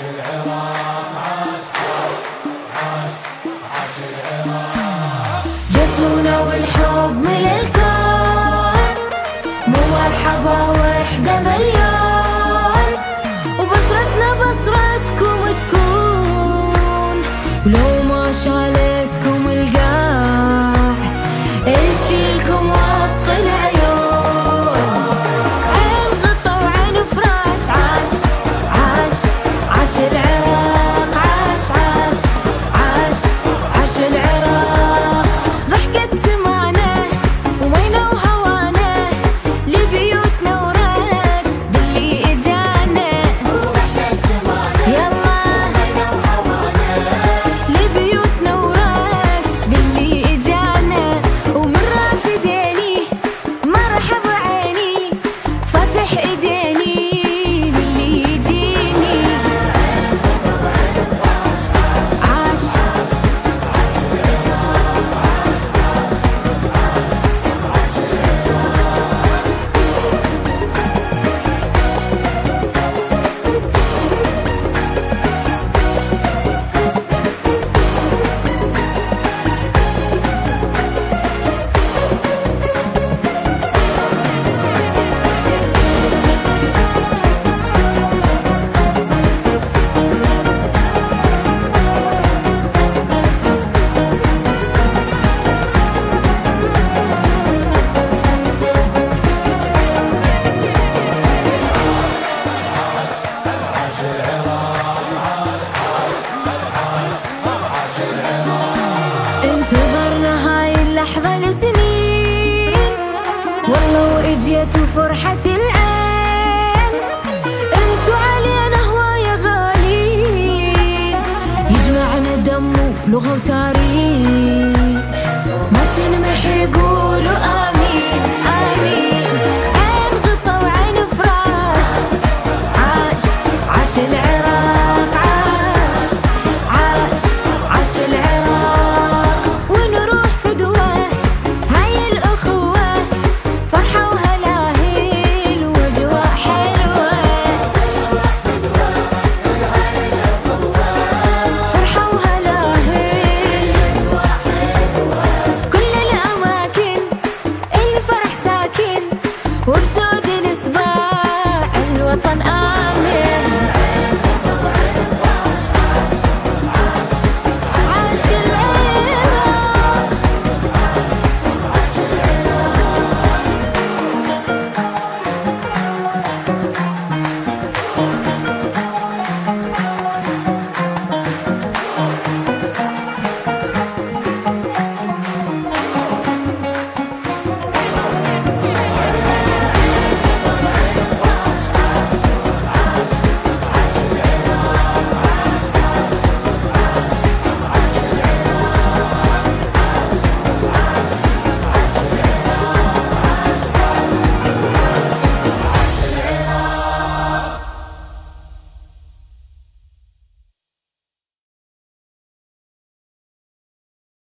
عاش العراق عاش عاش عاش العراق جتونا والحب من الكون مو مرحبا وحدة مليون. وبصرتنا بصرتكم تكون. لو لقيتوا العين أنتوا علينا هواية غاليين يجمعنا دم ولغة وتاريخ الوطن آه